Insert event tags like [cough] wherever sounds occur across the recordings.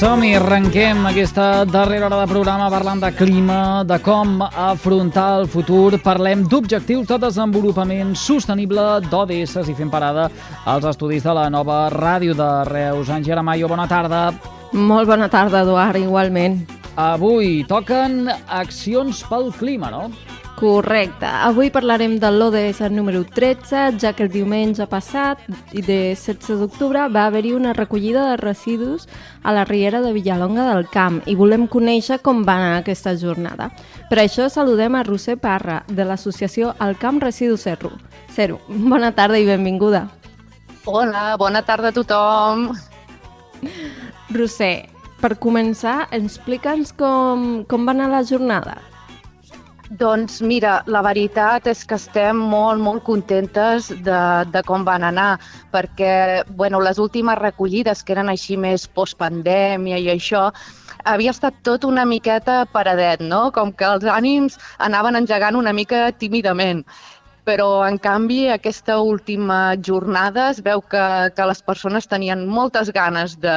Som-hi, arrenquem aquesta darrera hora de programa parlant de clima, de com afrontar el futur. Parlem d'objectius de desenvolupament sostenible d'ODS i fem parada als estudis de la nova ràdio de Reus. Àngela Mayo, bona tarda. Molt bona tarda, Eduard, igualment. Avui toquen accions pel clima, no? Correcte. Avui parlarem de l'ODS número 13, ja que el diumenge passat, i de 16 d'octubre, va haver-hi una recollida de residus a la riera de Villalonga del Camp i volem conèixer com va anar aquesta jornada. Per això saludem a Roser Parra, de l'associació El Camp Residu Zero. Zero. Bona tarda i benvinguda. Hola, bona tarda a tothom. Roser, per començar, explica'ns com, com va anar la jornada. Doncs mira, la veritat és que estem molt, molt contentes de, de com van anar, perquè bueno, les últimes recollides, que eren així més postpandèmia i això, havia estat tot una miqueta paradet, no? Com que els ànims anaven engegant una mica tímidament. Però, en canvi, aquesta última jornada es veu que, que les persones tenien moltes ganes de,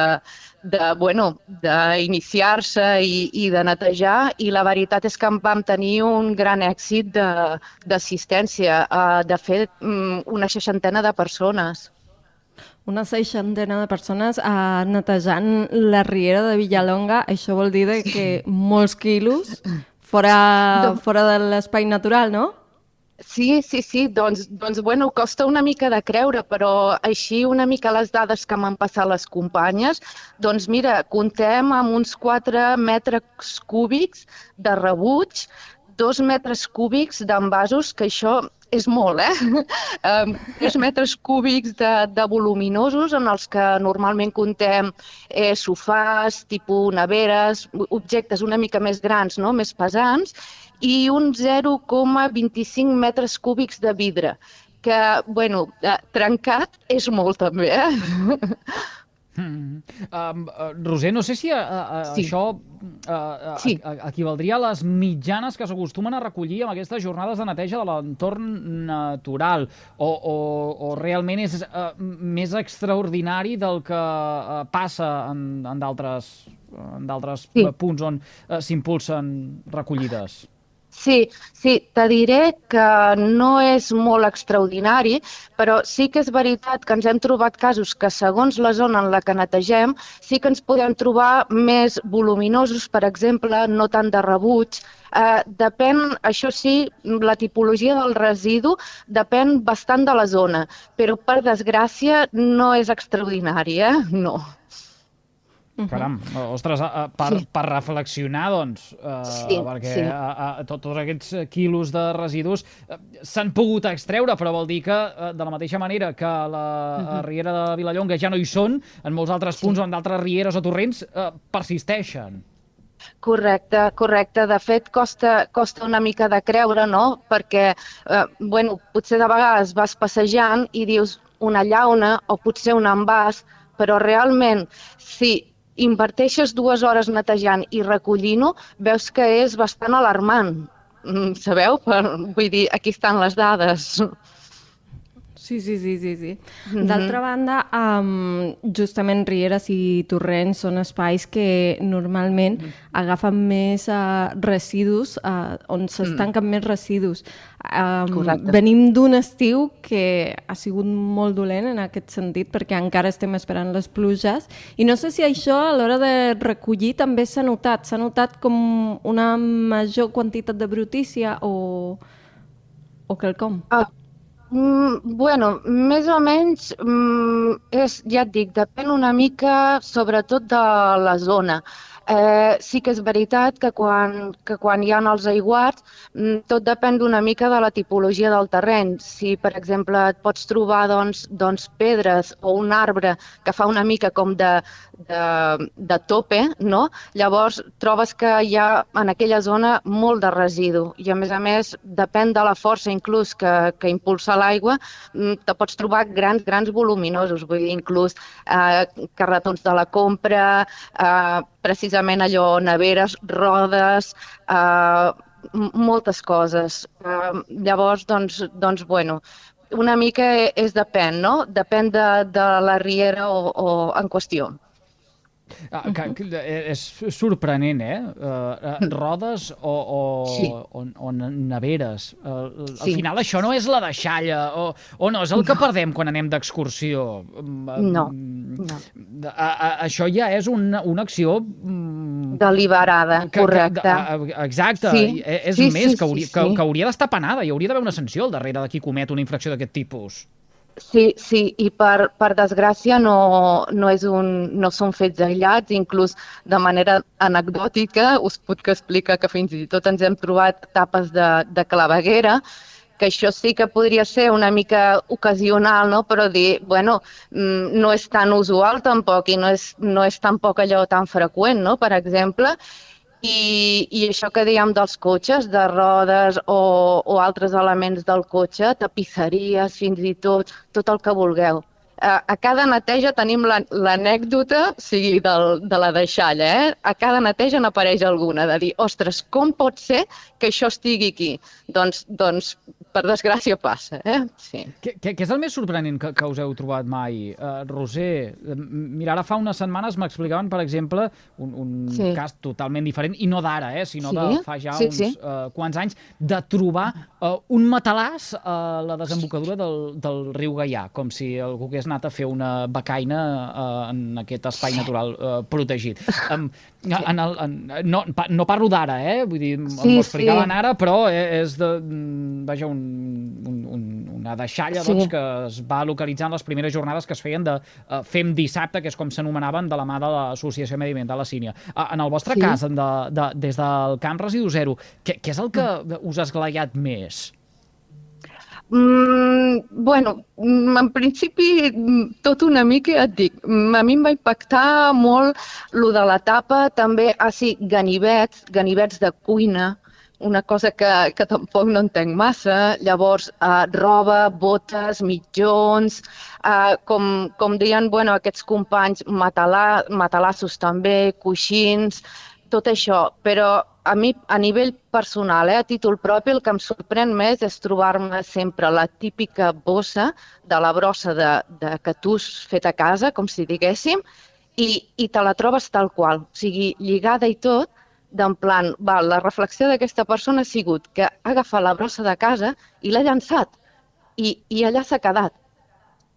de, bueno, d'iniciar-se i, i de netejar i la veritat és que en vam tenir un gran èxit de- d'assistència, eh, de fet, mm, una seixantena de persones. Una seixantena de persones uh, netejant la riera de Villalonga, això vol dir de que molts quilos fora, fora de l'espai natural, no? Sí, sí, sí, doncs, doncs bueno, costa una mica de creure, però així una mica les dades que m'han passat les companyes, doncs mira, comptem amb uns 4 metres cúbics de rebuig, 2 metres cúbics d'envasos, que això és molt, eh? [laughs] Em, 3 metres cúbics de, de voluminosos en els que normalment comptem eh, sofàs, tipus neveres, objectes una mica més grans, no? més pesants, i un 0,25 metres cúbics de vidre, que, bueno, eh, trencat és molt també, eh? Mm. Um, uh, Roser, no sé si uh, uh, Sí. això uh, uh, Sí. uh, equivaldria a les mitjanes que s'acostumen a recollir amb aquestes jornades de neteja de l'entorn natural o, o, o realment és uh, més extraordinari del que uh, passa en, en d'altres en d'altres Sí. punts on uh, s'impulsen recollides. Sí, sí, te diré que no és molt extraordinari, però sí que és veritat que ens hem trobat casos que segons la zona en la que netegem sí que ens podem trobar més voluminosos, per exemple, no tant de rebuig. Eh, depèn, això sí, la tipologia del residu depèn bastant de la zona, però per desgràcia no és extraordinari, eh? No. Caram, ostres, per, Sí. per reflexionar, doncs, uh, Sí, perquè sí. uh, tot, tots aquests eh, quilos de residus uh, s'han pogut extreure, però vol dir que, uh, de la mateixa manera que a la uh, riera de Vilallonga ja no hi són, en molts altres punts o en d'altres rieres o torrents uh, persisteixen. Correcte, correcte. De fet, costa, costa una mica de creure, no? Perquè, eh, bueno, potser de vegades vas passejant i dius una llauna o potser un envàs, però realment, si inverteixes dues hores netejant i recollint-ho, veus que és bastant alarmant. Mm, Sabeu? Per, vull dir, aquí estan les dades. Sí, sí, sí, sí. sí. Mhm. D'altra banda, um, justament rieres i torrents són espais que normalment agafen més uh, residus, uh, on s'estanquen més residus. Um, Correcte. venim d'un estiu que ha sigut molt dolent en aquest sentit perquè encara estem esperant les pluges i no sé si això a l'hora de recollir també s'ha notat. S'ha notat com una major quantitat de brutícia o, o quelcom. Ah, Mm, bueno, més o menys, mm, és, ja et dic, depèn una mica sobretot de la zona. Eh, sí que és veritat que quan, que quan hi ha els aiguats mm, tot depèn d'una mica de la tipologia del terreny. Si, per exemple, et pots trobar doncs, doncs, pedres o un arbre que fa una mica com de, de, de tope, no? llavors trobes que hi ha en aquella zona molt de residu i a més a més depèn de la força inclús que, que impulsa l'aigua, mm, te pots trobar grans, grans voluminosos, vull dir, inclús eh, carretons de la compra, eh, precisament allò, neveres, rodes, eh, moltes coses. Eh, llavors, doncs, doncs, bueno, una mica és depèn, no? Depèn de, de la riera o, o en qüestió. Ah, que, eh, és sorprenent, eh? Uh, rodes o, o, sí. o, o neveres. Uh, al sí. final això no és la deixalla, o, o no, és el que perdem quan anem d'excursió. No, no. A, a, això ja és una, una acció... Deliberada, que, correcte. Que, exacte, sí. és sí, més, sí, que hauria, sí, sí. que, que hauria d'estar penada, i hauria d'haver una sanció al darrere de qui comet una infracció d'aquest tipus. Sí, sí, i per, per desgràcia no, no, és un, no són fets aïllats, inclús de manera anecdòtica us puc explicar que fins i tot ens hem trobat tapes de, de claveguera, que això sí que podria ser una mica ocasional, no? però dir, bueno, mm, no és tan usual tampoc i no és, no és tampoc allò tan freqüent, no? per exemple, i, I això que dèiem dels cotxes, de rodes o, o altres elements del cotxe, tapisseries, fins i tot, tot el que vulgueu. A, a cada neteja tenim l'anècdota, la, sigui, del, de la deixalla, eh? A cada neteja n'apareix alguna, de dir, ostres, com pot ser que això estigui aquí? Doncs, doncs per desgràcia passa, eh? Sí. Què, què, què és el més sorprenent que, que us heu trobat mai? Uh, Roser, mira, ara fa unes setmanes m'explicaven, per exemple, un, un sí. cas totalment diferent, i no d'ara, eh, sinó sí? de fa ja sí, uns sí. Uh, quants anys, de trobar uh, un matalàs a la desembocadura del, del riu Gaià, com si algú hagués anat a fer una becaina uh, en aquest espai natural uh, protegit. [laughs] Um, en el, en, no, no parlo d'ara, eh? Vull dir, sí, m'ho explicaven sí. ara, però és de, mm, vaja, un, un, un, una deixalla sí. doncs, que es va localitzar en les primeres jornades que es feien de uh, Fem dissabte, que és com s'anomenaven de la mà de l'Associació Mediambiental La Sínia. Uh, en el vostre sí. cas, de, de, des del Camp Residu Zero, què, què és el que us ha esglaiat més? Mm, bueno, mm, en principi mm, tot una mica, et dic, a mi em va impactar molt lo de la tapa, també, ah sí, ganivets, ganivets de cuina, una cosa que, que tampoc no entenc massa. Llavors, uh, roba, botes, mitjons, uh, com, com deien bueno, aquests companys, matalà, matalassos també, coixins, tot això, però a mi, a nivell personal, eh, a títol propi, el que em sorprèn més és trobar-me sempre la típica bossa de la brossa de, de catús fet a casa, com si diguéssim, i, i te la trobes tal qual, o sigui, lligada i tot, d'en plan, va, la reflexió d'aquesta persona ha sigut que ha agafat la brossa de casa i l'ha llançat, i, i allà s'ha quedat.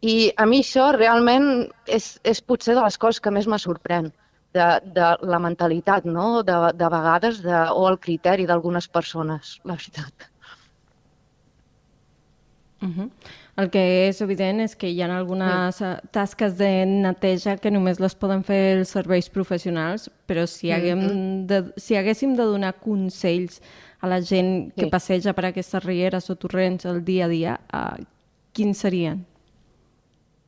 I a mi això realment és, és potser de les coses que més me sorprèn de, de la mentalitat, no? de, de vegades, de, o el criteri d'algunes persones, la veritat. Uh -huh. El que és evident és que hi ha algunes sí. tasques de neteja que només les poden fer els serveis professionals, però si, haguem uh -huh. de, si haguéssim de donar consells a la gent sí. que passeja per aquestes rieres o torrents el dia a dia, uh, quins serien?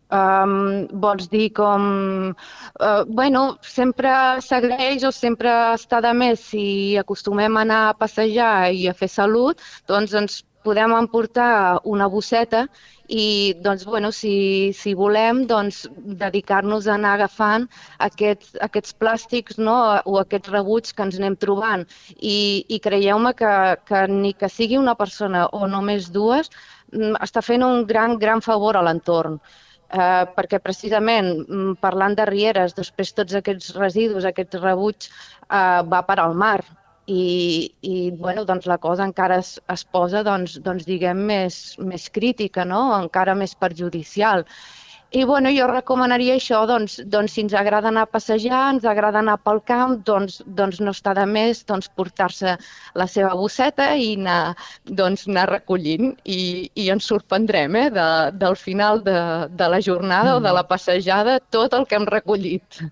Um, vols dir com... Uh, bueno, sempre s'agraeix o sempre està de més si acostumem a anar a passejar i a fer salut, doncs ens podem emportar una bosseta i doncs, bueno, si, si volem doncs, dedicar-nos a anar agafant aquests, aquests plàstics no? o aquests rebuts que ens anem trobant. I, i creieu-me que, que ni que sigui una persona o només dues, mm, està fent un gran, gran favor a l'entorn eh, perquè precisament mm, parlant de rieres, després tots aquests residus, aquests rebuig, eh, va per al mar i, i bueno, doncs la cosa encara es, es posa doncs, doncs diguem més, més crítica, no? encara més perjudicial. I bueno, jo recomanaria això, doncs, doncs si ens agrada anar a passejar, ens agrada anar pel camp, doncs, doncs no està de més doncs, portar-se la seva bosseta i anar, doncs, anar recollint. I, i ens sorprendrem eh, de, del final de, de la jornada mm. o de la passejada tot el que hem recollit.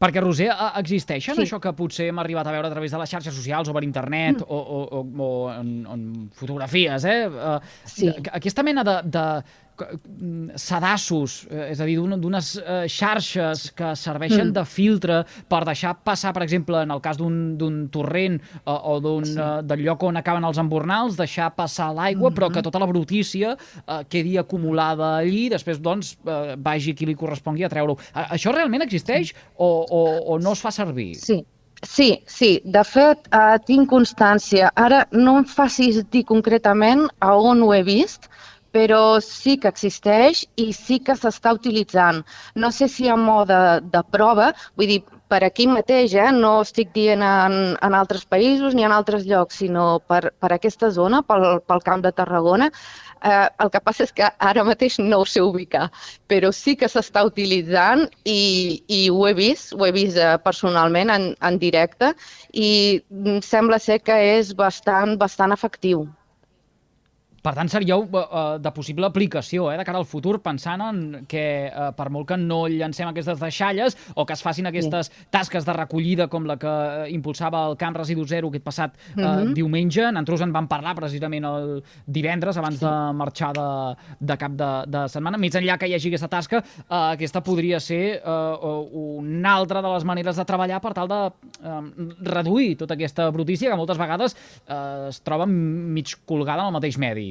Perquè, Roser, existeixen Sí. això que potser hem arribat a veure a través de les xarxes socials o per internet Mm. o, o, o, o en, en fotografies, eh? Eh, Sí. Aquesta mena de, de sedassos, eh, és a dir, d'un- d'unes eh, xarxes que serveixen Mm. de filtre per deixar passar, per exemple, en el cas d'un d'un torrent eh, o d'un Sí. del lloc on acaben els embornals, deixar passar l'aigua, però Mhm. que tota la brutícia eh, quedi acumulada allí i després doncs, eh, vagi qui li correspongui a treure-ho. Eh, això realment existeix o, o, o no es fa servir? Sí, sí, sí. De fet, eh, tinc constància. Ara no em facis dir concretament a on ho he vist, però sí que existeix i sí que s'està utilitzant. No sé si a mode de prova, vull dir, per aquí mateix, eh? no estic dient en, en altres països ni en altres llocs, sinó per, per aquesta zona, pel, pel camp de Tarragona, Eh, el que passa és que ara mateix no ho sé ubicar, però sí que s'està utilitzant i, i ho he vist, ho he vist eh, personalment en, en directe i mm, sembla ser que és bastant, bastant efectiu. Per tant, seríeu eh, de possible aplicació eh, de cara al futur, pensant en que eh, per molt que no llancem aquestes deixalles o que es facin aquestes tasques de recollida com la que impulsava el Camp Residu Zero aquest passat eh, Mhm. diumenge, nosaltres en vam parlar precisament el divendres abans de marxar de, de cap de, de setmana. Més enllà que hi hagi aquesta tasca, eh, aquesta podria ser eh, una altra de les maneres de treballar per tal de eh, reduir tota aquesta brutícia que moltes vegades eh, es troba mig colgada en el mateix medi.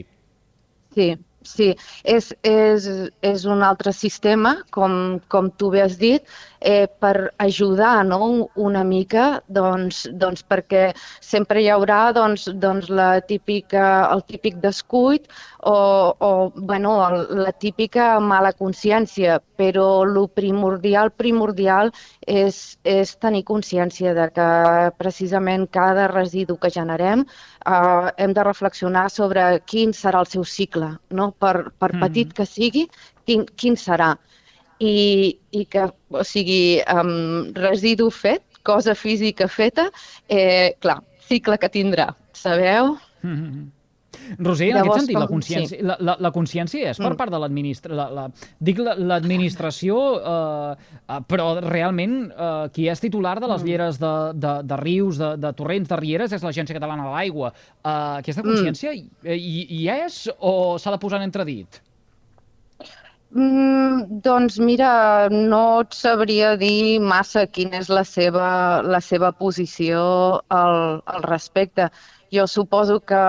Sí, sí, és, és, és un altre sistema, com, com tu bé has dit, eh, per ajudar no? una mica, doncs, doncs perquè sempre hi haurà doncs, doncs la típica, el típic descuit o, o bueno, la típica mala consciència, però el primordial, primordial és, és tenir consciència de que precisament cada residu que generem eh, hem de reflexionar sobre quin serà el seu cicle, no? Per, per Mhm. petit que sigui, quin, quin serà. I, i que, o sigui, um, residu fet, cosa física feta, eh, clar, cicle que tindrà, sabeu? Mm -hmm. Roser, en Llavors, aquest sentit, la com- consciència, la, la, la consciència és per Mm. part de l'administració, la, la, dic la- l'administració, eh, eh, però realment eh, qui és titular de les Mm. lleres de, de, de rius, de, de torrents, de rieres, és l'Agència Catalana de l'Aigua. Eh, aquesta Mm. consciència hi, hi, hi és o s'ha de posar en entredit? Mm, doncs mira, no et sabria dir massa quina és la seva, la seva posició al, al respecte. Jo suposo que,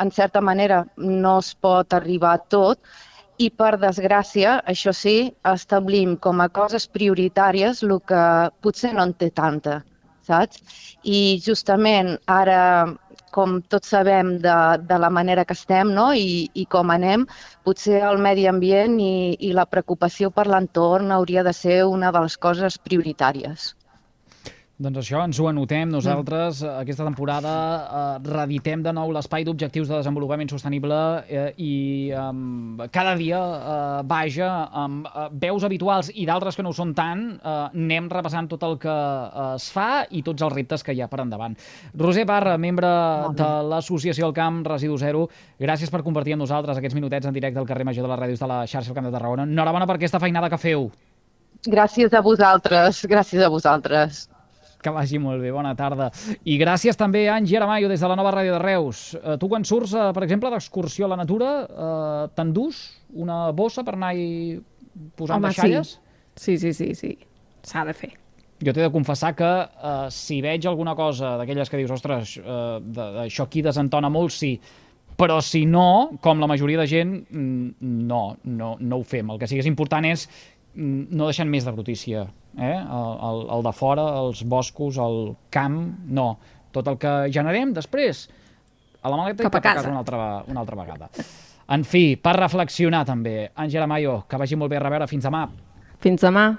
en certa manera, no es pot arribar a tot i, per desgràcia, això sí, establim com a coses prioritàries el que potser no en té tanta, saps? I justament ara, com tots sabem de, de la manera que estem no? I, i com anem, potser el medi ambient i, i la preocupació per l'entorn hauria de ser una de les coses prioritàries. Doncs això, ens ho anotem Mm. nosaltres. eh, Aquesta temporada eh, reeditem de nou l'espai d'objectius de desenvolupament sostenible eh, i eh, cada dia, eh, vaja, amb eh, veus habituals i d'altres que no ho són tant, eh, anem repassant tot el que eh, es fa i tots els reptes que hi ha per endavant. Roser Barra, membre de l'Associació El Camp Residu Zero, gràcies per compartir amb nosaltres aquests minutets en directe al carrer Major de les Ràdios de la xarxa del Camp de Tarragona. Enhorabona per aquesta feinada que feu. Gràcies a vosaltres, gràcies a vosaltres. Que vagi molt bé, bona tarda. I gràcies també a Angie Aramayo des de la nova ràdio de Reus. Eh, tu quan surts, eh, per exemple, d'excursió a la natura, eh, t'endús una bossa per anar-hi posant Home, deixalles? Sí, sí, sí, sí. S'ha de fer. Jo t'he de confessar que eh, si veig alguna cosa d'aquelles que dius, ostres, eh, de- això aquí desentona molt, sí, però si no, com la majoria de gent, mm, no, no, no ho fem. El que sí que és important és mm, no deixant més de brutícia. Eh? El, el, el de fora, els boscos, el camp, no. Tot el que generem després, a la maleta Cap a i cap a casa. casa una altra, una altra vegada. En fi, per reflexionar també. Àngela Mayo, que vagi molt bé a reveure. Fins demà. Fins demà.